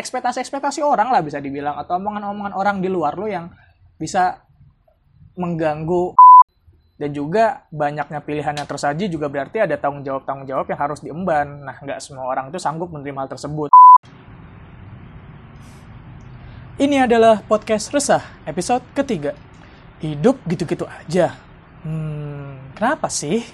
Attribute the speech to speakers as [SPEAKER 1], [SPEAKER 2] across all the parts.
[SPEAKER 1] ekspektasi-ekspektasi orang lah bisa dibilang atau omongan-omongan orang di luar lo yang bisa mengganggu. Dan juga banyaknya pilihan yang tersaji juga berarti ada tanggung jawab tanggung jawab yang harus diemban. Nah nggak semua orang itu sanggup menerima hal tersebut. Ini adalah podcast resah episode ketiga. Hidup gitu-gitu aja. Hmm kenapa sih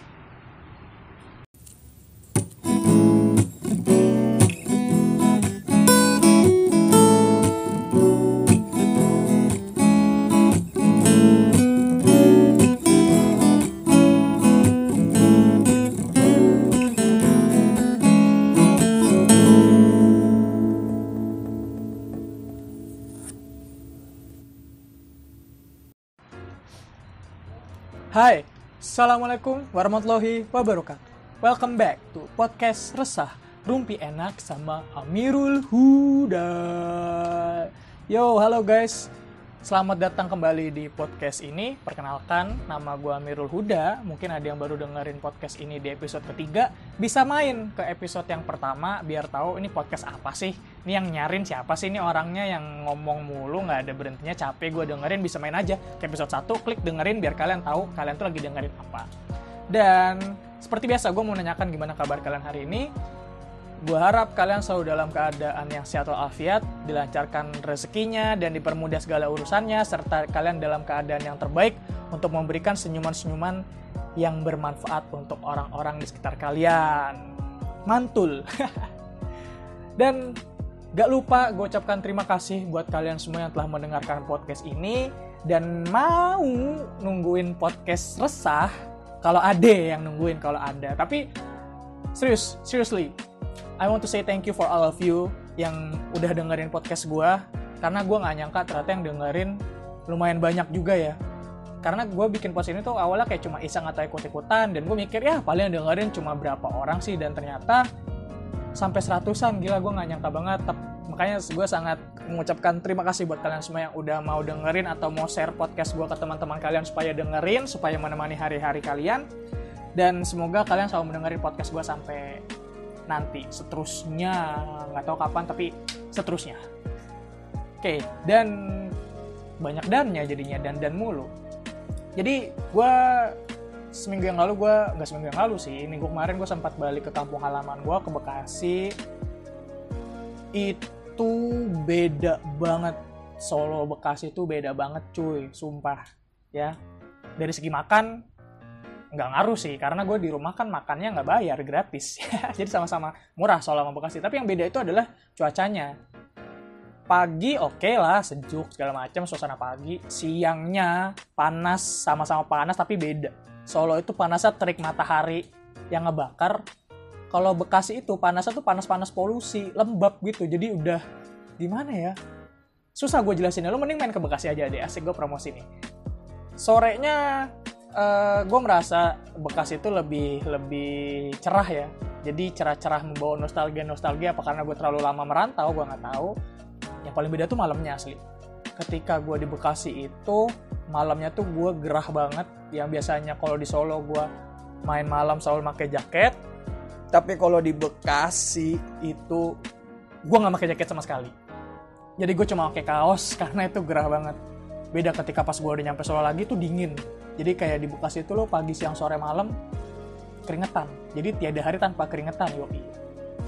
[SPEAKER 1] Hai, Assalamualaikum warahmatullahi wabarakatuh. Welcome back to podcast Resah, Rumpi Enak sama Amirul Huda. Yo, halo guys. Selamat datang kembali di podcast ini. Perkenalkan, nama gue Amirul Huda. Mungkin ada yang baru dengerin podcast ini di episode ketiga. Bisa main ke episode yang pertama biar tahu ini podcast apa sih. Ini yang nyarin siapa sih ini orangnya yang ngomong mulu nggak ada berhentinya capek gue dengerin bisa main aja ke episode 1 klik dengerin biar kalian tahu kalian tuh lagi dengerin apa. Dan seperti biasa gue mau nanyakan gimana kabar kalian hari ini Gue harap kalian selalu dalam keadaan yang sehat walafiat, dilancarkan rezekinya, dan dipermudah segala urusannya, serta kalian dalam keadaan yang terbaik untuk memberikan senyuman-senyuman yang bermanfaat untuk orang-orang di sekitar kalian. Mantul. dan gak lupa gue ucapkan terima kasih buat kalian semua yang telah mendengarkan podcast ini dan mau nungguin podcast resah kalau ada yang nungguin kalau ada. Tapi serius, seriously, I want to say thank you for all of you yang udah dengerin podcast gue karena gue nggak nyangka ternyata yang dengerin lumayan banyak juga ya. Karena gue bikin post ini tuh awalnya kayak cuma iseng atau ikut-ikutan dan gue mikir ya paling yang dengerin cuma berapa orang sih? Dan ternyata sampai seratusan. Gila gue nggak nyangka banget. Makanya gue sangat mengucapkan terima kasih buat kalian semua yang udah mau dengerin atau mau share podcast gue ke teman-teman kalian supaya dengerin supaya menemani hari-hari kalian. Dan semoga kalian selalu mendengarin podcast gue sampai nanti. Seterusnya nggak tahu kapan tapi seterusnya. Oke dan banyak dannya jadinya dan dan mulu. Jadi gue seminggu yang lalu gue nggak seminggu yang lalu sih minggu kemarin gue sempat balik ke kampung halaman gue ke Bekasi. Itu beda banget. Solo Bekasi itu beda banget cuy sumpah ya. Dari segi makan nggak ngaruh sih karena gue di rumah kan makannya nggak bayar gratis. Jadi sama-sama murah soal sama Bekasi tapi yang beda itu adalah cuacanya. Pagi oke okay lah sejuk segala macam suasana pagi. Siangnya panas sama-sama panas tapi beda. Solo itu panasnya terik matahari yang ngebakar. Kalau Bekasi itu panasnya tuh panas-panas polusi lembab gitu. Jadi udah gimana ya? Susah gue jelasin lu mending main ke Bekasi aja deh asik gue promosi nih. Sorenya uh, eh, gue merasa bekas itu lebih lebih cerah ya. Jadi cerah-cerah membawa nostalgia nostalgia apa karena gue terlalu lama merantau gue nggak tahu. Yang paling beda tuh malamnya asli. Ketika gue di Bekasi itu malamnya tuh gue gerah banget. Yang biasanya kalau di Solo gue main malam selalu pakai jaket. Tapi kalau di Bekasi itu gue nggak pakai jaket sama sekali. Jadi gue cuma pakai kaos karena itu gerah banget. Beda ketika pas gue udah nyampe Solo lagi tuh dingin jadi kayak di Bekasi itu lo pagi siang sore malam keringetan. Jadi tiada hari tanpa keringetan yoi.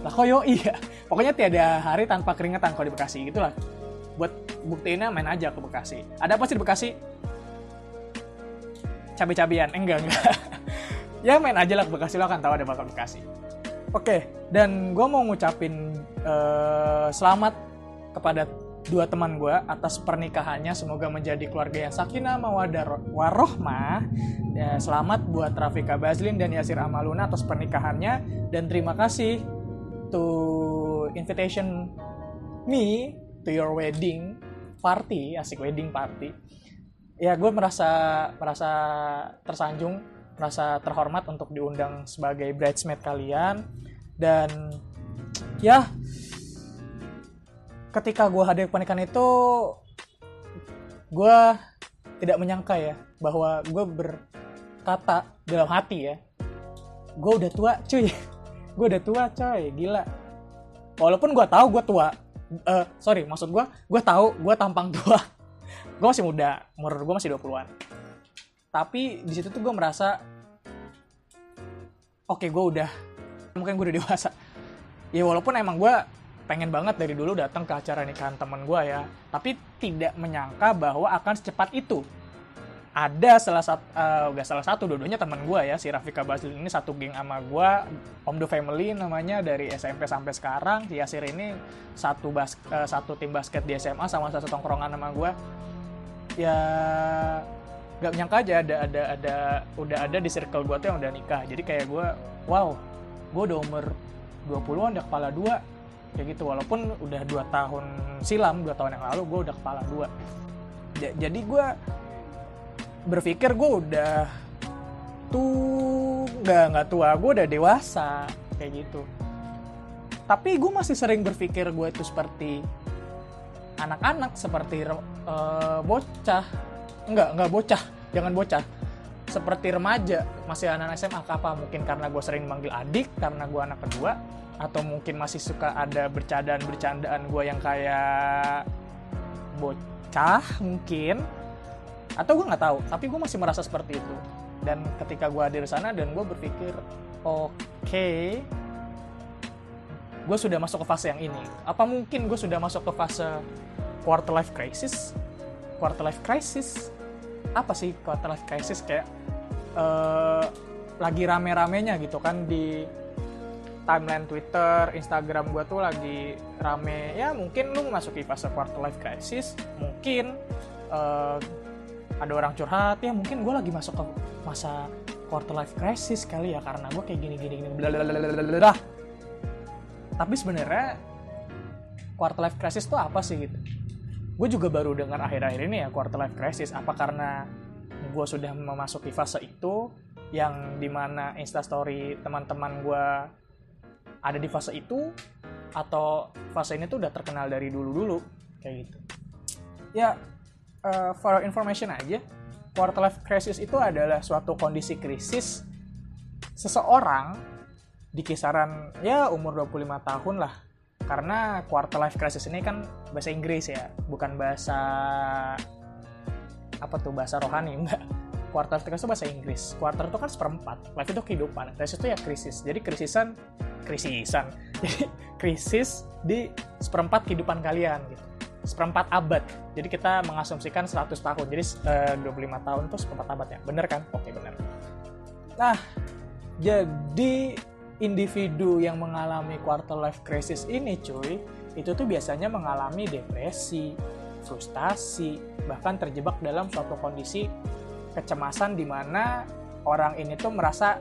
[SPEAKER 1] Lah kok yoi? Ya pokoknya tiada hari tanpa keringetan kalau di Bekasi gitulah. Buat buktiinnya main aja ke Bekasi. Ada apa sih di Bekasi? Cabai-cabian enggak enggak. Ya main aja lah ke Bekasi. Lo akan tahu ada bakal Bekasi. Oke dan gue mau ngucapin uh, selamat kepada dua teman gue atas pernikahannya. Semoga menjadi keluarga yang sakinah mawadah warohmah. Ya, selamat buat Rafika Bazlin dan Yasir Amaluna atas pernikahannya. Dan terima kasih to invitation me to your wedding party asik wedding party. Ya gue merasa merasa tersanjung merasa terhormat untuk diundang sebagai bridesmaid kalian. Dan ya ketika gue hadir pernikahan itu gue tidak menyangka ya bahwa gue berkata dalam hati ya gue udah tua cuy. Gue udah tua coy. Gila. Walaupun gue tahu gue tua uh, sorry maksud gue gue tahu gue tampang tua. Gue masih muda umur gue masih 20-an tapi di situ tuh gue merasa oke okay, gue udah mungkin gue udah dewasa. Ya walaupun emang gue pengen banget dari dulu datang ke acara nikahan temen gue ya. Tapi tidak menyangka bahwa akan secepat itu. Ada salah satu uh, gak salah satu dua-duanya teman gue ya si Rafika Basil ini satu geng sama gue Om The Family namanya dari SMP sampai sekarang. Si Yasir ini satu bas uh, satu tim basket di SMA sama satu tongkrongan sama gue ya gak nyangka aja ada ada ada udah ada di circle gue tuh yang udah nikah. Jadi kayak gue wow gue udah umur 20-an udah kepala dua kayak gitu walaupun udah dua tahun silam dua tahun yang lalu gue udah kepala dua. Jadi gue berpikir gue udah tuh nggak nggak tua gue udah dewasa kayak gitu. Tapi gue masih sering berpikir gue itu seperti anak-anak seperti uh, bocah. Nggak nggak bocah jangan bocah. Seperti remaja masih anak SMA apa mungkin karena gue sering manggil adik karena gue anak kedua atau mungkin masih suka ada bercandaan-bercandaan gue yang kayak bocah mungkin. Atau gue nggak tahu tapi gue masih merasa seperti itu. Dan ketika gue hadir di sana dan gue berpikir oke okay, gue sudah masuk ke fase yang ini. Apa mungkin gue sudah masuk ke fase quarter life crisis? Quarter life crisis? Apa sih quarter life crisis? Kayak uh, lagi rame-ramenya gitu kan di timeline Twitter, Instagram gue tuh lagi rame. Ya mungkin lu memasuki fase quarter life crisis mungkin uh, ada orang curhat ya mungkin gue lagi masuk ke masa quarter life crisis kali ya karena gue kayak gini gini gini blablabla tapi sebenarnya quarter life crisis itu apa sih gitu? Gue juga baru dengar akhir-akhir ini ya quarter life crisis. Apa karena gue sudah memasuki fase itu yang di mana instastory teman-teman gue ada di fase itu atau fase ini tuh udah terkenal dari dulu-dulu kayak gitu ya uh, for information aja, quarter life crisis itu adalah suatu kondisi krisis seseorang di kisaran ya umur 25 tahun lah. Karena quarter life crisis ini kan bahasa Inggris ya, bukan bahasa apa tuh bahasa rohani enggak. Quarter life itu bahasa Inggris. Quarter itu kan seperempat. Life itu kehidupan. Crisis itu ya krisis. Jadi krisisan krisisan. Jadi krisis di seperempat kehidupan kalian gitu seperempat abad. Jadi kita mengasumsikan 100 tahun. Jadi eh, 25 tahun itu seperempat abad ya. Bener kan? Oke, bener. Nah, jadi individu yang mengalami quarter life crisis ini cuy, itu tuh biasanya mengalami depresi, frustasi, bahkan terjebak dalam suatu kondisi kecemasan di mana orang ini tuh merasa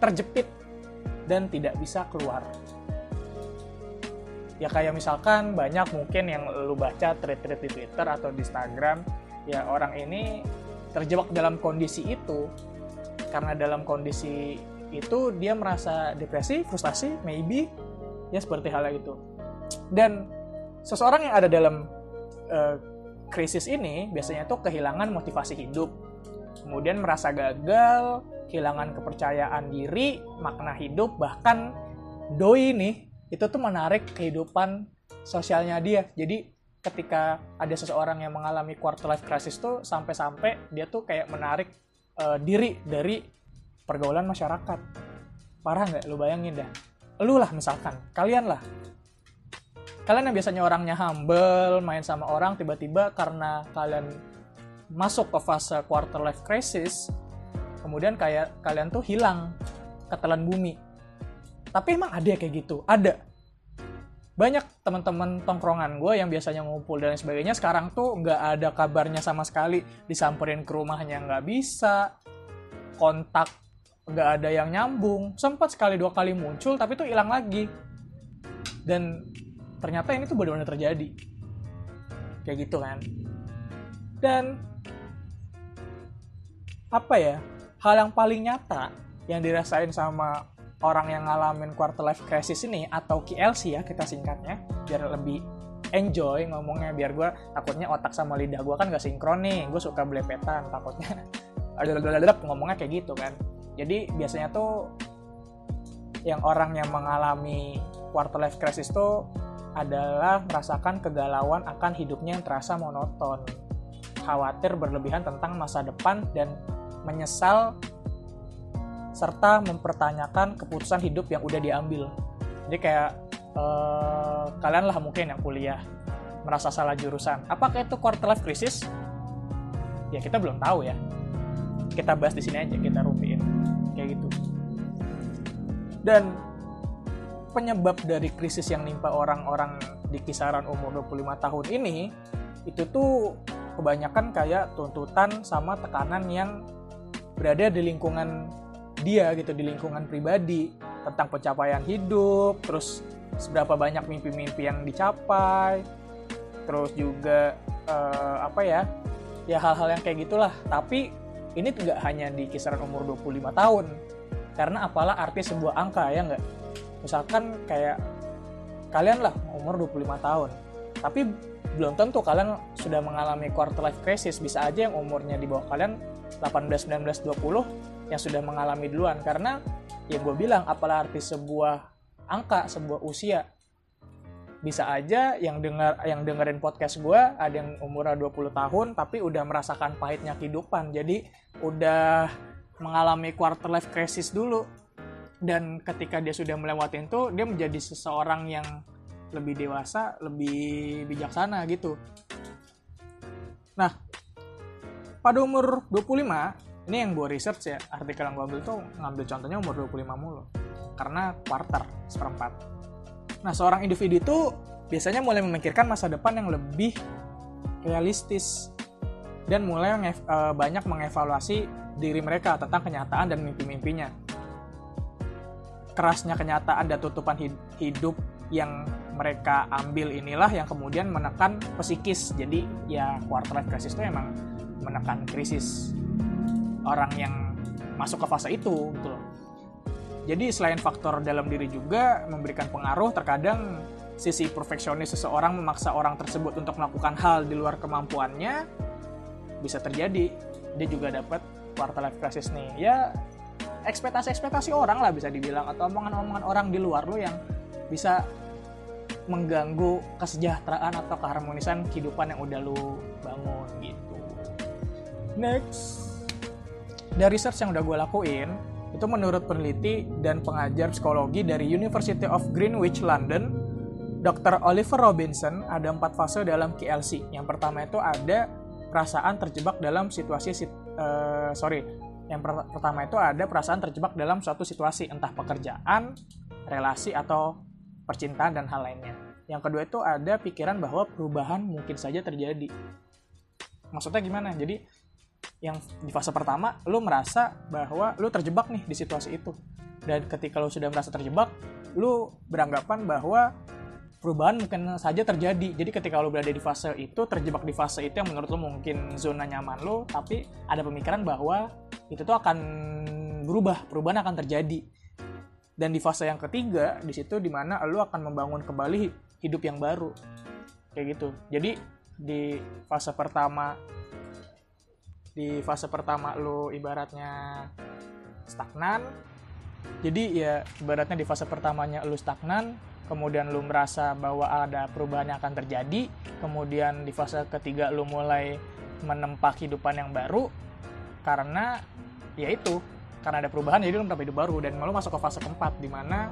[SPEAKER 1] terjepit dan tidak bisa keluar. Ya kayak misalkan banyak mungkin yang lu baca tweet-tweet di Twitter atau di Instagram ya orang ini terjebak dalam kondisi itu. Karena dalam kondisi itu dia merasa depresi, frustasi, maybe ya seperti hal itu. Dan seseorang yang ada dalam uh, krisis ini biasanya tuh kehilangan motivasi hidup, kemudian merasa gagal, kehilangan kepercayaan diri, makna hidup, bahkan doi nih itu tuh menarik kehidupan sosialnya dia. Jadi ketika ada seseorang yang mengalami quarter life crisis tuh sampai-sampai dia tuh kayak menarik uh, diri dari pergaulan masyarakat. Parah nggak? Lu bayangin dah. Lu lah misalkan kalian lah. Kalian yang biasanya orangnya humble main sama orang tiba-tiba karena kalian masuk ke fase quarter life crisis kemudian kayak kalian tuh hilang ketelan bumi. Tapi emang ada kayak gitu? Ada. Banyak teman-teman tongkrongan gue yang biasanya ngumpul dan sebagainya sekarang tuh nggak ada kabarnya sama sekali. Disamperin ke rumahnya nggak bisa kontak nggak ada yang nyambung. Sempat sekali dua kali muncul tapi tuh hilang lagi. Dan ternyata ini tuh benar-benar terjadi. Kayak gitu kan. Dan apa ya hal yang paling nyata yang dirasain sama orang yang ngalamin quarter life crisis ini atau KLC ya kita singkatnya biar lebih enjoy ngomongnya biar gue takutnya otak sama lidah gue kan gak sinkron nih gue suka belepetan takutnya ada ngomongnya kayak gitu kan jadi biasanya tuh yang orang yang mengalami quarter life crisis tuh adalah merasakan kegalauan akan hidupnya yang terasa monoton. Khawatir berlebihan tentang masa depan dan menyesal serta mempertanyakan keputusan hidup yang udah diambil. Jadi kayak eh, kalian lah mungkin yang kuliah merasa salah jurusan. Apakah itu quarter life crisis? Ya kita belum tahu ya. Kita bahas di sini aja, kita rupiin kayak gitu. Dan penyebab dari krisis yang nimpa orang-orang di kisaran umur 25 tahun ini itu tuh kebanyakan kayak tuntutan sama tekanan yang berada di lingkungan dia gitu di lingkungan pribadi tentang pencapaian hidup terus seberapa banyak mimpi-mimpi yang dicapai terus juga uh, apa ya ya hal-hal yang kayak gitulah. Tapi ini tidak hanya di kisaran umur 25 tahun karena apalah arti sebuah angka ya nggak? Misalkan kayak kalian lah umur 25 tahun tapi belum tentu kalian sudah mengalami quarter life crisis bisa aja yang umurnya di bawah kalian 18, 19, 20 yang sudah mengalami duluan. Karena ya gue bilang apalah arti sebuah angka sebuah usia. Bisa aja yang dengar yang dengerin podcast gue ada yang umurnya 20 tahun tapi udah merasakan pahitnya kehidupan. Jadi udah mengalami quarter life crisis dulu. Dan ketika dia sudah melewati itu dia menjadi seseorang yang lebih dewasa lebih bijaksana gitu. Nah pada umur 25 ini yang gue research ya artikel yang gue ambil tuh ngambil contohnya umur 25 mulu. Karena quarter seperempat. Nah seorang individu itu biasanya mulai memikirkan masa depan yang lebih realistis dan mulai eh, banyak mengevaluasi diri mereka tentang kenyataan dan mimpi-mimpinya. Kerasnya kenyataan dan tutupan hidup yang mereka ambil inilah yang kemudian menekan psikis. Jadi ya quarter life crisis itu emang menekan krisis orang yang masuk ke fase itu gitu Jadi selain faktor dalam diri juga memberikan pengaruh terkadang sisi perfeksionis seseorang memaksa orang tersebut untuk melakukan hal di luar kemampuannya bisa terjadi. Dia juga dapat quarter life crisis nih. Ya ekspektasi-ekspektasi orang lah bisa dibilang atau omongan-omongan orang di luar lo yang bisa mengganggu kesejahteraan atau keharmonisan kehidupan yang udah lu bangun gitu. Next, dari research yang udah gue lakuin, itu menurut peneliti dan pengajar psikologi dari University of Greenwich London, Dr. Oliver Robinson ada empat fase dalam KLC. Yang pertama itu ada perasaan terjebak dalam situasi, uh, sorry, yang per pertama itu ada perasaan terjebak dalam suatu situasi, entah pekerjaan, relasi, atau percintaan, dan hal lainnya. Yang kedua itu ada pikiran bahwa perubahan mungkin saja terjadi. Maksudnya gimana? Jadi, yang di fase pertama, lu merasa bahwa lu terjebak nih di situasi itu. Dan ketika lu sudah merasa terjebak, lu beranggapan bahwa perubahan mungkin saja terjadi. Jadi ketika lo berada di fase itu, terjebak di fase itu yang menurut lo mungkin zona nyaman lo, tapi ada pemikiran bahwa itu tuh akan berubah, perubahan akan terjadi. Dan di fase yang ketiga, di situ di mana lo akan membangun kembali hidup yang baru. Kayak gitu. Jadi di fase pertama, di fase pertama lo ibaratnya stagnan. Jadi ya ibaratnya di fase pertamanya lo stagnan, kemudian lu merasa bahwa ada perubahan yang akan terjadi, kemudian di fase ketiga lu mulai menempa kehidupan yang baru karena ya itu karena ada perubahan jadi lu menempa hidup baru dan lu masuk ke fase keempat di mana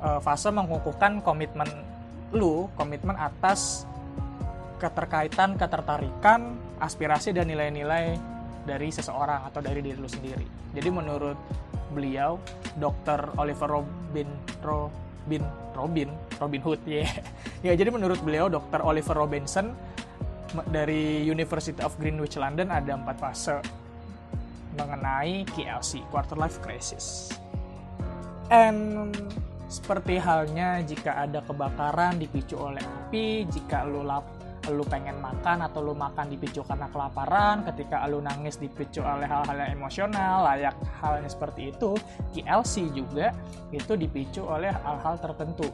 [SPEAKER 1] uh, fase mengukuhkan komitmen lu, komitmen atas keterkaitan, ketertarikan, aspirasi dan nilai-nilai dari seseorang atau dari diri lu sendiri. Jadi menurut beliau, Dr. Oliver Robin Ro, Bin Robin Robin Hood ya yeah. ya jadi menurut beliau Dr. Oliver Robinson dari University of Greenwich London ada empat fase mengenai KLC quarter life crisis and seperti halnya jika ada kebakaran dipicu oleh api jika lo lap lu pengen makan atau lu makan dipicu karena kelaparan, ketika lu nangis dipicu oleh hal-hal yang emosional, layak halnya seperti itu, TLC juga itu dipicu oleh hal-hal tertentu.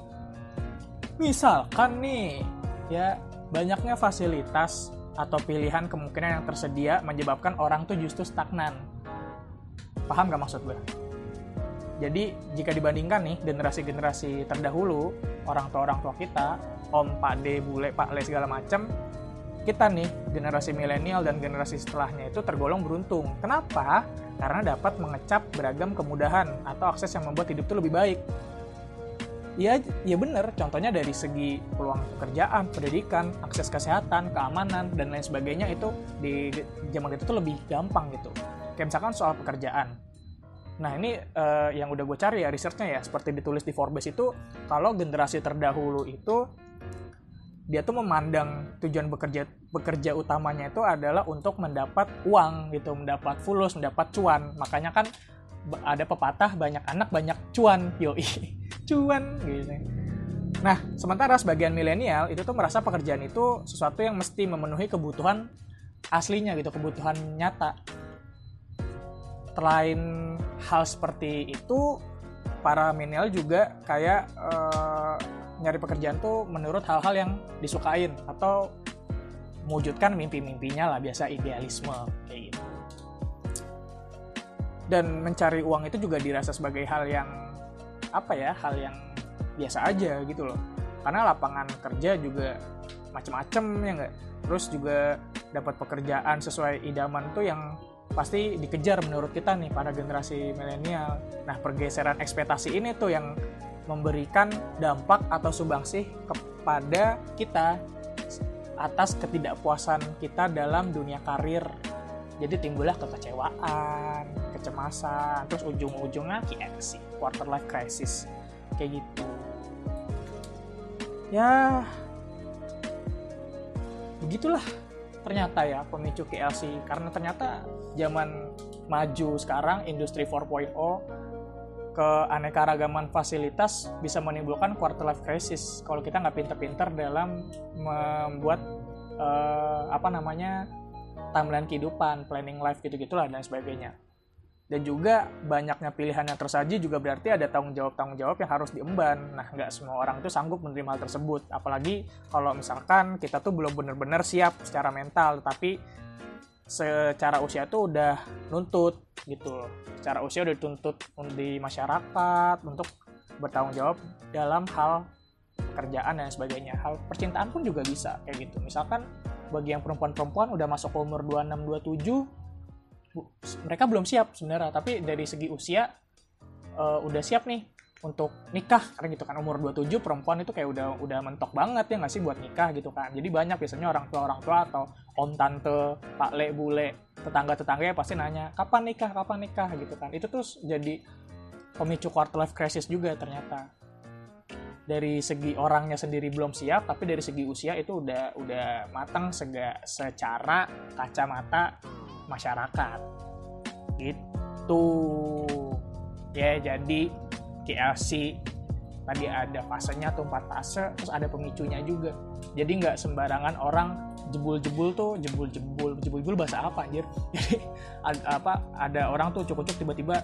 [SPEAKER 1] Misalkan nih, ya banyaknya fasilitas atau pilihan kemungkinan yang tersedia menyebabkan orang tuh justru stagnan. Paham gak maksud gue? Jadi jika dibandingkan nih generasi-generasi terdahulu, orang tua orang tua kita om pak d bule pak le segala macam kita nih generasi milenial dan generasi setelahnya itu tergolong beruntung. Kenapa? Karena dapat mengecap beragam kemudahan atau akses yang membuat hidup itu lebih baik. Ya ya bener. Contohnya dari segi peluang pekerjaan pendidikan akses kesehatan keamanan dan lain sebagainya itu di zaman itu tuh lebih gampang gitu. Kayak misalkan soal pekerjaan. Nah ini uh, yang udah gue cari ya researchnya ya seperti ditulis di Forbes itu kalau generasi terdahulu itu dia tuh memandang tujuan bekerja bekerja utamanya itu adalah untuk mendapat uang gitu mendapat fulus mendapat cuan. Makanya kan ada pepatah banyak anak banyak cuan. Yoi cuan gitu. Nah sementara sebagian milenial itu tuh merasa pekerjaan itu sesuatu yang mesti memenuhi kebutuhan aslinya gitu kebutuhan nyata. Selain hal seperti itu para milenial juga kayak uh, nyari pekerjaan tuh menurut hal-hal yang disukain atau mewujudkan mimpi-mimpinya lah biasa idealisme kayak gitu. Dan mencari uang itu juga dirasa sebagai hal yang apa ya hal yang biasa aja gitu loh. Karena lapangan kerja juga macem-macem ya nggak? Terus juga dapat pekerjaan sesuai idaman tuh yang pasti dikejar menurut kita nih para generasi milenial. Nah pergeseran ekspektasi ini tuh yang memberikan dampak atau sumbangsi kepada kita atas ketidakpuasan kita dalam dunia karir. Jadi timbullah kekecewaan kecemasan terus ujung-ujungnya KFC quarter life crisis. Kayak gitu. Ya begitulah ternyata ya pemicu KLC karena ternyata zaman maju sekarang industri 4.0 keanekaragaman fasilitas bisa menimbulkan quarter life crisis kalau kita nggak pinter-pinter dalam membuat uh, apa namanya timeline kehidupan, planning life gitu-gitulah dan sebagainya. Dan juga banyaknya pilihan yang tersaji juga berarti ada tanggung jawab-tanggung jawab yang harus diemban. Nah, nggak semua orang itu sanggup menerima hal tersebut. Apalagi kalau misalkan kita tuh belum benar-benar siap secara mental, tapi secara usia tuh udah nuntut gitu loh. Secara usia udah dituntut di masyarakat untuk bertanggung jawab dalam hal pekerjaan dan sebagainya. Hal percintaan pun juga bisa kayak gitu. Misalkan bagi yang perempuan-perempuan udah masuk umur 26 27 mereka belum siap sebenarnya tapi dari segi usia uh, udah siap nih untuk nikah karena gitu kan umur 27 perempuan itu kayak udah udah mentok banget ya nggak sih buat nikah gitu kan. Jadi banyak biasanya orang tua orang tua atau om tante pak le bule tetangga tetangganya pasti nanya kapan nikah? Kapan nikah? gitu kan. Itu tuh jadi pemicu quarter life crisis juga ternyata. Dari segi orangnya sendiri belum siap tapi dari segi usia itu udah udah matang sega, secara kacamata masyarakat. Gitu. Ya jadi KLC tadi ada fasenya tuh empat fase terus ada pemicunya juga jadi nggak sembarangan orang jebul-jebul tuh jebul-jebul jebul-jebul bahasa apa anjir jadi ada, apa ada orang tuh cukup-cukup tiba-tiba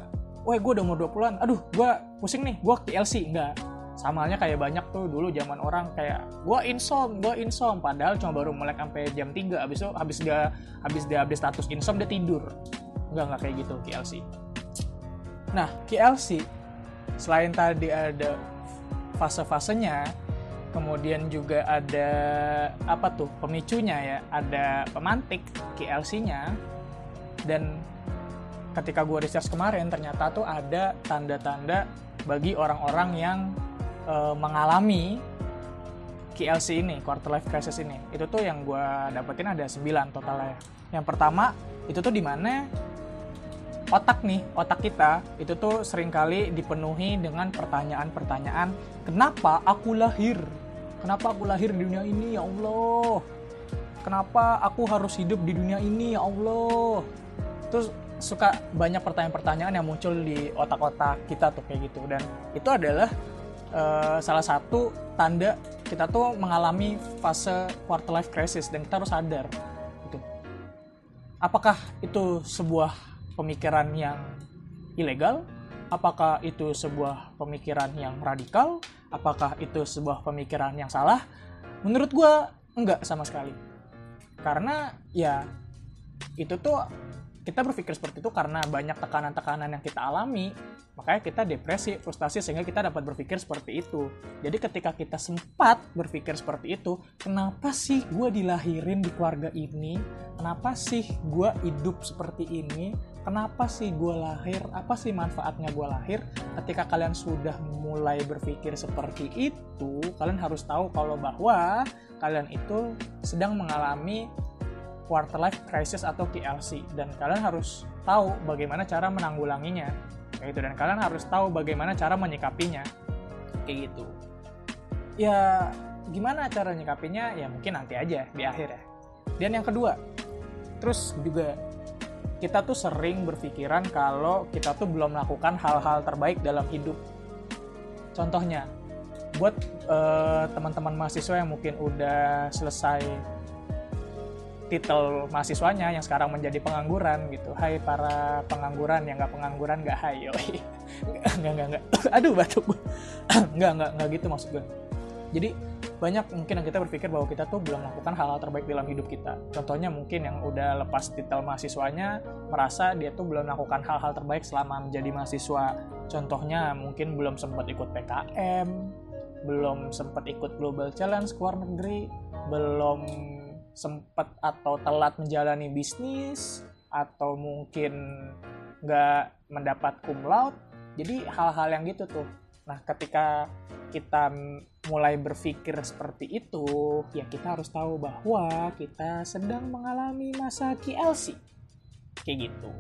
[SPEAKER 1] Wah, gue udah umur 20-an. Aduh, gue pusing nih. Gue KLC. Enggak sama halnya kayak banyak tuh dulu zaman orang kayak gua insom gua insom padahal cuma baru mulai sampai jam 3 habis itu habis dia habis dia habis status insom dia tidur enggak enggak kayak gitu KLC nah KLC selain tadi ada fase-fasenya kemudian juga ada apa tuh pemicunya ya ada pemantik KLC-nya dan ketika gue research kemarin ternyata tuh ada tanda-tanda bagi orang-orang yang e, mengalami KLC ini, quarter life crisis ini. Itu tuh yang gue dapetin ada 9 totalnya. Yang pertama, itu tuh di mana otak nih, otak kita itu tuh sering kali dipenuhi dengan pertanyaan-pertanyaan, kenapa aku lahir? Kenapa aku lahir di dunia ini, ya Allah? Kenapa aku harus hidup di dunia ini, ya Allah? Terus suka banyak pertanyaan-pertanyaan yang muncul di otak-otak kita tuh kayak gitu dan itu adalah uh, salah satu tanda kita tuh mengalami fase quarter life crisis dan kita harus sadar itu apakah itu sebuah pemikiran yang ilegal? Apakah itu sebuah pemikiran yang radikal? Apakah itu sebuah pemikiran yang salah? Menurut gue enggak sama sekali. Karena ya itu tuh kita berpikir seperti itu karena banyak tekanan-tekanan yang kita alami. Makanya kita depresi frustasi sehingga kita dapat berpikir seperti itu. Jadi ketika kita sempat berpikir seperti itu kenapa sih gue dilahirin di keluarga ini? Kenapa sih gue hidup seperti ini kenapa sih gue lahir apa sih manfaatnya gue lahir? Ketika kalian sudah mulai berpikir seperti itu kalian harus tahu kalau bahwa kalian itu sedang mengalami quarter life crisis atau KLC dan kalian harus tahu bagaimana cara menanggulanginya. Kayak gitu. Dan kalian harus tahu bagaimana cara menyikapinya. Kayak gitu. Ya gimana cara menyikapinya? Ya mungkin nanti aja di akhir ya. Dan yang kedua terus juga kita tuh sering berpikiran kalau kita tuh belum melakukan hal-hal terbaik dalam hidup contohnya buat uh, teman-teman mahasiswa yang mungkin udah selesai titel mahasiswanya yang sekarang menjadi pengangguran gitu. Hai para pengangguran yang nggak pengangguran nggak hai yoi. nggak nggak nggak. Aduh batuk nggak nggak nggak gitu maksud gue. Jadi banyak mungkin yang kita berpikir bahwa kita tuh belum melakukan hal-hal terbaik dalam hidup kita. Contohnya mungkin yang udah lepas titel mahasiswanya merasa dia tuh belum melakukan hal-hal terbaik selama menjadi mahasiswa. Contohnya mungkin belum sempat ikut PKM, belum sempat ikut Global Challenge ke luar negeri, belum sempat atau telat menjalani bisnis atau mungkin nggak mendapat cum laude jadi hal-hal yang gitu tuh nah ketika kita mulai berpikir seperti itu ya kita harus tahu bahwa kita sedang mengalami masa KLC kayak gitu.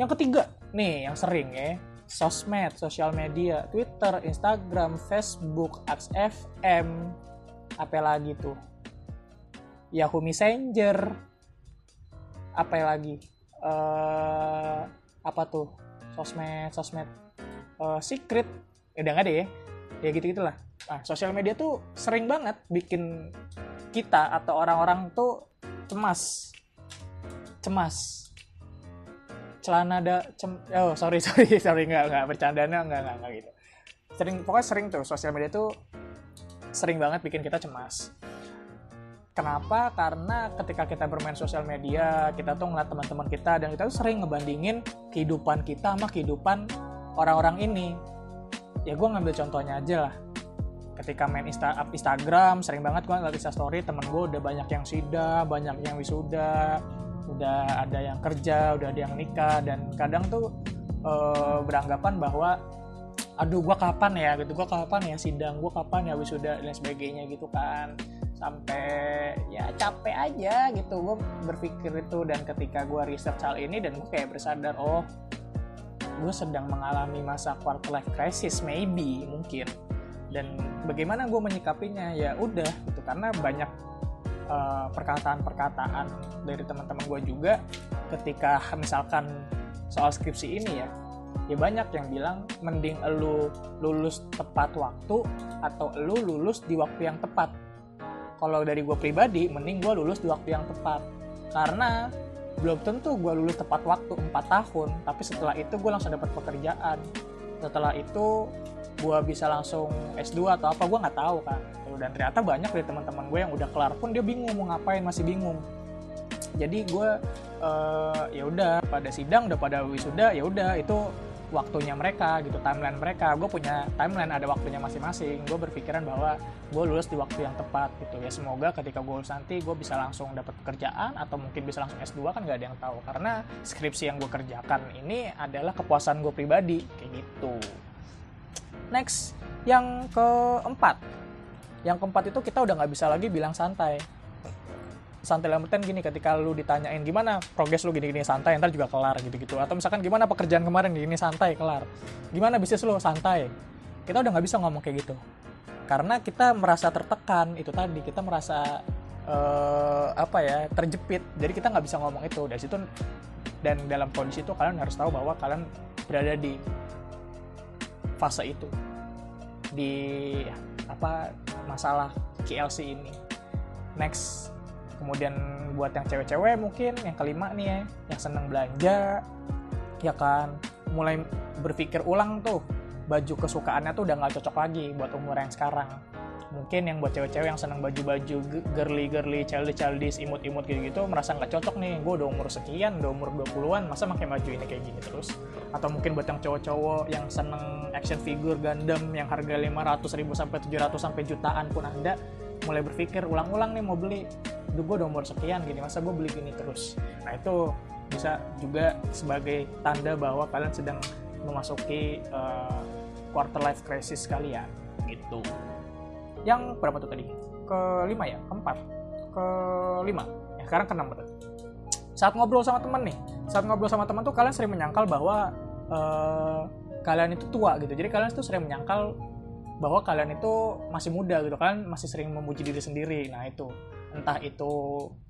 [SPEAKER 1] Yang ketiga nih yang sering ya sosmed, sosial media, Twitter, Instagram, Facebook, XFM, apa lagi tuh? Yahoo Messenger apa lagi uh, apa tuh? Sosmed sosmed uh, secret udah nggak deh ya ya gitu gitulah nah sosial media tuh sering banget bikin kita atau orang-orang tuh cemas. Cemas. Celana ada cem oh sorry sorry sorry nggak nggak bercandanya nggak nggak nggak gitu. Sering pokoknya sering tuh sosial media tuh sering banget bikin kita cemas. Kenapa? Karena ketika kita bermain sosial media, kita tuh ngeliat teman-teman kita dan kita tuh sering ngebandingin kehidupan kita sama kehidupan orang-orang ini. Ya gue ngambil contohnya aja lah. Ketika main Insta Instagram, sering banget gue ngeliat Insta Story, temen gue udah banyak yang sida, banyak yang wisuda, udah ada yang kerja, udah ada yang nikah, dan kadang tuh e, beranggapan bahwa aduh gue kapan ya? Gitu gue kapan ya sidang? Gue kapan ya wisuda? Dan sebagainya gitu kan. Sampai ya capek aja gitu. Gue berpikir itu dan ketika gue research hal ini dan gue kayak bersadar oh gue sedang mengalami masa quarter life crisis maybe mungkin. Dan bagaimana gue menyikapinya? Ya udah gitu. Karena banyak perkataan perkataan-perkataan dari teman-teman gue juga ketika misalkan soal skripsi ini ya ya banyak yang bilang mending lu lulus tepat waktu atau lu lulus di waktu yang tepat. Kalau dari gue pribadi mending gue lulus di waktu yang tepat. Karena belum tentu gue lulus tepat waktu 4 tahun. Tapi setelah itu gue langsung dapat pekerjaan. Setelah itu gue bisa langsung S2 atau apa gue nggak tahu kan dan ternyata banyak dari teman-teman gue yang udah kelar pun dia bingung mau ngapain masih bingung. Jadi gue uh, ya udah pada sidang udah pada wisuda ya udah itu waktunya mereka gitu timeline mereka. Gue punya timeline ada waktunya masing-masing. Gue berpikiran bahwa gue lulus di waktu yang tepat gitu ya. Semoga ketika gue lulus nanti gue bisa langsung dapat pekerjaan atau mungkin bisa langsung S2 kan gak ada yang tahu. Karena skripsi yang gue kerjakan ini adalah kepuasan gue pribadi kayak gitu. Next yang keempat. Yang keempat itu kita udah nggak bisa lagi bilang santai santai dalam artian gini ketika lu ditanyain gimana progres lu gini-gini santai? Ntar juga kelar gitu-gitu. Atau misalkan gimana pekerjaan kemarin gini santai? Kelar. Gimana bisnis lu santai? Kita udah nggak bisa ngomong kayak gitu. Karena kita merasa tertekan itu tadi. Kita merasa uh, apa ya terjepit. Jadi kita nggak bisa ngomong itu. Dari situ dan dalam kondisi itu kalian harus tahu bahwa kalian berada di fase itu. Di apa masalah KLC ini. Next kemudian buat yang cewek-cewek mungkin yang kelima nih ya yang seneng belanja ya kan? Mulai berpikir ulang tuh baju kesukaannya tuh udah nggak cocok lagi buat umur yang sekarang. Mungkin yang buat cewek-cewek yang senang baju-baju girly girly childish childish imut-imut gitu gitu merasa nggak cocok nih. Gue udah umur sekian udah umur 20-an masa pakai baju ini kayak gini terus? Atau mungkin buat yang cowok-cowok yang seneng action figure Gundam yang harga 500 ribu sampai 700 sampai jutaan pun anda mulai berpikir ulang-ulang nih mau beli Duh, gue udah umur sekian gini masa gue beli gini terus? Nah itu bisa juga sebagai tanda bahwa kalian sedang memasuki uh, quarter life crisis kalian gitu. Yang berapa tuh tadi? Kelima ya? Keempat? Kelima? Ya sekarang keenam berarti saat ngobrol sama teman nih saat ngobrol sama teman tuh kalian sering menyangkal bahwa uh, kalian itu tua gitu. Jadi kalian tuh sering menyangkal bahwa kalian itu masih muda gitu kalian masih sering memuji diri sendiri. Nah itu. Entah itu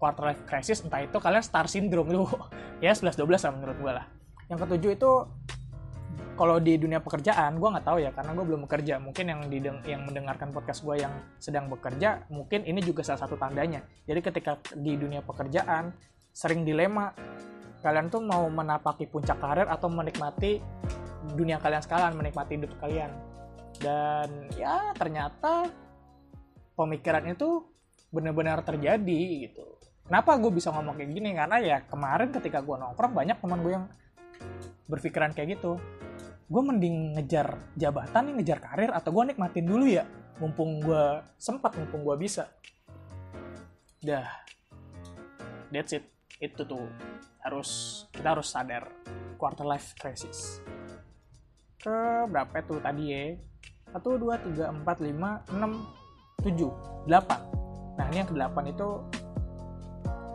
[SPEAKER 1] quarter life crisis entah itu kalian star syndrome itu ya 11 12 lah menurut gue lah. Yang ketujuh itu kalau di dunia pekerjaan gue nggak tahu ya karena gue belum bekerja. Mungkin yang dideng yang mendengarkan podcast gue yang sedang bekerja mungkin ini juga salah satu tandanya. Jadi ketika di dunia pekerjaan sering dilema kalian tuh mau menapaki puncak karir atau menikmati dunia kalian sekalian menikmati hidup kalian dan ya ternyata pemikiran itu benar-benar terjadi gitu. Kenapa gue bisa ngomong kayak gini? Karena ya kemarin ketika gue nongkrong banyak teman gue yang berpikiran kayak gitu. Gue mending ngejar jabatan nih ngejar karir atau gue nikmatin dulu ya mumpung gue sempat mumpung gue bisa. Dah. That's it. Itu tuh. Harus kita harus sadar. Quarter life crisis. Ke berapa tuh tadi ya satu dua tiga empat lima enam tujuh delapan. Nah ini yang ke delapan itu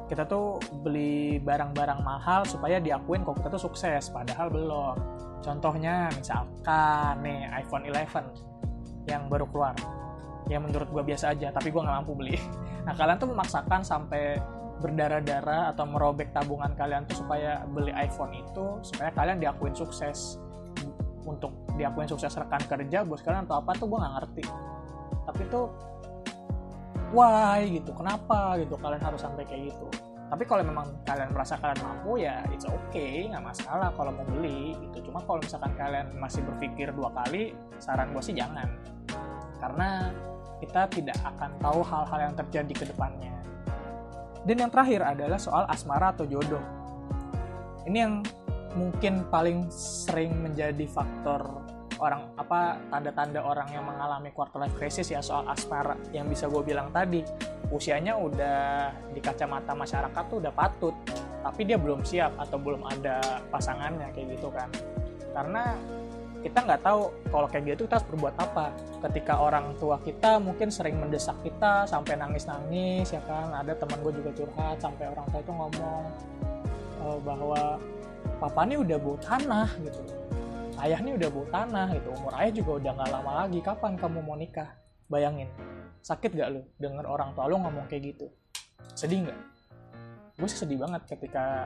[SPEAKER 1] kita tuh beli barang-barang mahal supaya diakuin kok kita tuh sukses padahal belum. Contohnya misalkan nih iPhone 11 yang baru keluar yang menurut gue biasa aja tapi gue nggak mampu beli. Nah kalian tuh memaksakan sampai berdarah-darah atau merobek tabungan kalian tuh supaya beli iPhone itu supaya kalian diakuin sukses untuk diakuin sukses rekan kerja bos kalian atau apa tuh gue nggak ngerti. Tapi tuh why gitu kenapa gitu kalian harus sampai kayak gitu. Tapi kalau memang kalian merasa kalian mampu ya it's okay nggak masalah kalau mau beli gitu. Cuma kalau misalkan kalian masih berpikir dua kali saran gue sih jangan. Karena kita tidak akan tahu hal-hal yang terjadi ke depannya. Dan yang terakhir adalah soal asmara atau jodoh. Ini yang mungkin paling sering menjadi faktor orang apa tanda-tanda orang yang mengalami quarter life crisis ya soal asmara. Yang bisa gue bilang tadi usianya udah di kacamata masyarakat tuh udah patut tapi dia belum siap atau belum ada pasangannya kayak gitu kan. Karena kita nggak tahu kalau kayak gitu kita harus berbuat apa. Ketika orang tua kita mungkin sering mendesak kita sampai nangis-nangis ya kan. Ada teman gue juga curhat sampai orang tua itu ngomong uh, bahwa papa ini udah bau tanah gitu. Ayah nih udah bau tanah gitu. Umur ayah juga udah nggak lama lagi. Kapan kamu mau nikah? Bayangin sakit gak lu denger orang tua lu ngomong kayak gitu? Sedih nggak? Gue sih sedih banget ketika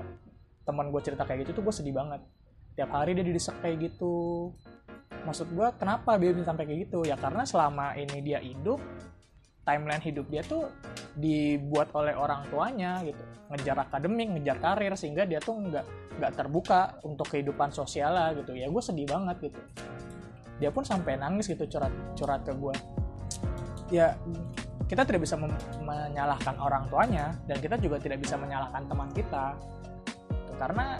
[SPEAKER 1] teman gue cerita kayak gitu tuh gue sedih banget. Tiap hari dia didesak kayak gitu. Maksud gue kenapa dia bisa sampai kayak gitu? Ya karena selama ini dia hidup timeline hidup dia tuh dibuat oleh orang tuanya gitu. Ngejar akademik ngejar karir sehingga dia tuh nggak nggak terbuka untuk kehidupan sosial lah gitu. Ya gue sedih banget gitu. Dia pun sampai nangis gitu curhat curhat ke gue ya kita tidak bisa menyalahkan orang tuanya dan kita juga tidak bisa menyalahkan teman kita. Karena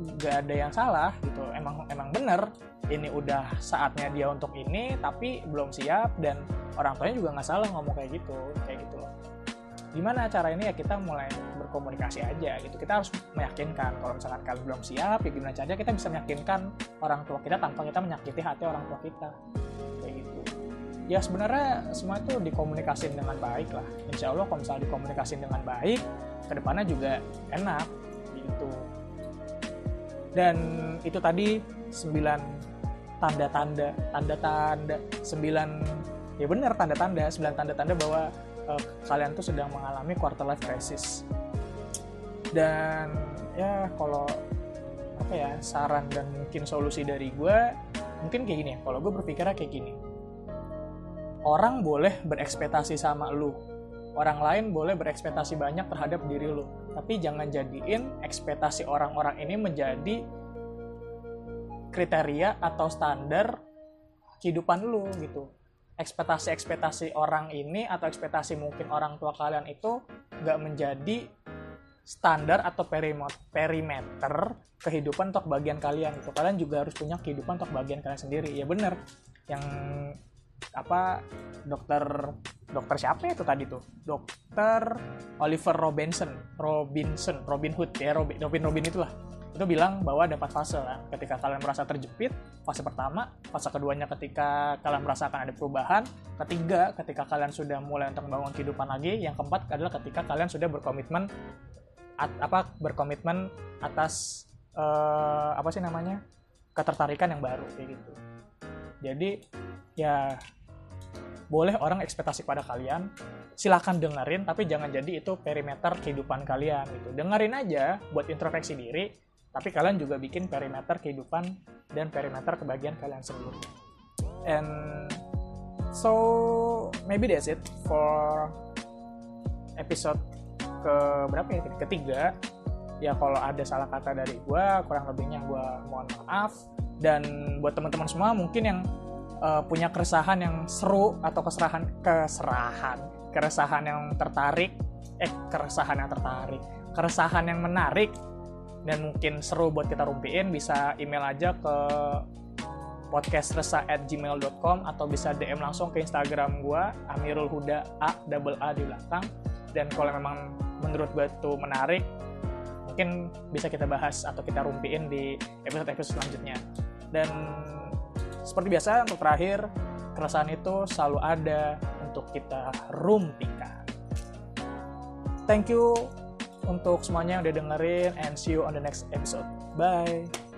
[SPEAKER 1] nggak ada yang salah gitu. Emang emang bener. Ini udah saatnya dia untuk ini tapi belum siap dan orang tuanya juga nggak salah ngomong kayak gitu kayak gitu loh. Gimana cara ini ya kita mulai berkomunikasi aja gitu. Kita harus meyakinkan kalau misalkan kalian belum siap ya gimana caranya kita bisa meyakinkan orang tua kita tanpa kita menyakiti hati orang tua kita. Kayak gitu. Ya sebenarnya semua itu dikomunikasikan dengan baik lah. Insya Allah kalau misalnya dikomunikasikan dengan baik ke depannya juga enak gitu dan itu tadi 9 tanda-tanda tanda-tanda 9 ya benar tanda-tanda 9 tanda-tanda bahwa uh, kalian tuh sedang mengalami quarter life crisis. Dan ya kalau apa ya saran dan mungkin solusi dari gue mungkin kayak gini ya kalau gue berpikirnya kayak gini. Orang boleh berekspektasi sama lu orang lain boleh berekspektasi banyak terhadap diri lu tapi jangan jadiin ekspektasi orang-orang ini menjadi kriteria atau standar kehidupan lu gitu. Ekspektasi-ekspektasi orang ini atau ekspektasi mungkin orang tua kalian itu nggak menjadi standar atau perimeter kehidupan untuk bagian kalian itu kalian juga harus punya kehidupan untuk bagian kalian sendiri. Ya bener. Yang apa dokter dokter siapa itu tadi tuh? Dokter Oliver Robinson Robinson Robin Hood ya Robin Robin Robin itulah. Itu bilang bahwa ada empat fase kan ketika kalian merasa terjepit fase pertama fase keduanya ketika kalian merasakan ada perubahan ketiga ketika kalian sudah mulai untuk membangun kehidupan lagi yang keempat adalah ketika kalian sudah berkomitmen at, apa berkomitmen atas uh, apa sih namanya ketertarikan yang baru kayak gitu. Jadi ya boleh orang ekspektasi pada kalian silahkan dengerin tapi jangan jadi itu perimeter kehidupan kalian gitu. Dengerin aja buat introspeksi diri tapi kalian juga bikin perimeter kehidupan dan perimeter kebagian kalian sendiri. And so maybe that's it for episode ke berapa ya? Ketiga. Ya kalau ada salah kata dari gue kurang lebihnya gue mohon maaf. Dan buat teman-teman semua mungkin yang uh, punya keresahan yang seru atau keserahan keserahan keresahan yang tertarik eh keresahan yang tertarik keresahan yang menarik dan mungkin seru buat kita rumpiin bisa email aja ke podcastresah@gmail.com atau bisa DM langsung ke Instagram gue Amirul Huda A double A di belakang. Dan kalau memang menurut gue itu menarik mungkin bisa kita bahas atau kita rumpiin di episode-episode selanjutnya. Dan seperti biasa untuk terakhir, keresahan itu selalu ada untuk kita rumpikan. Thank you untuk semuanya yang udah dengerin and see you on the next episode. Bye.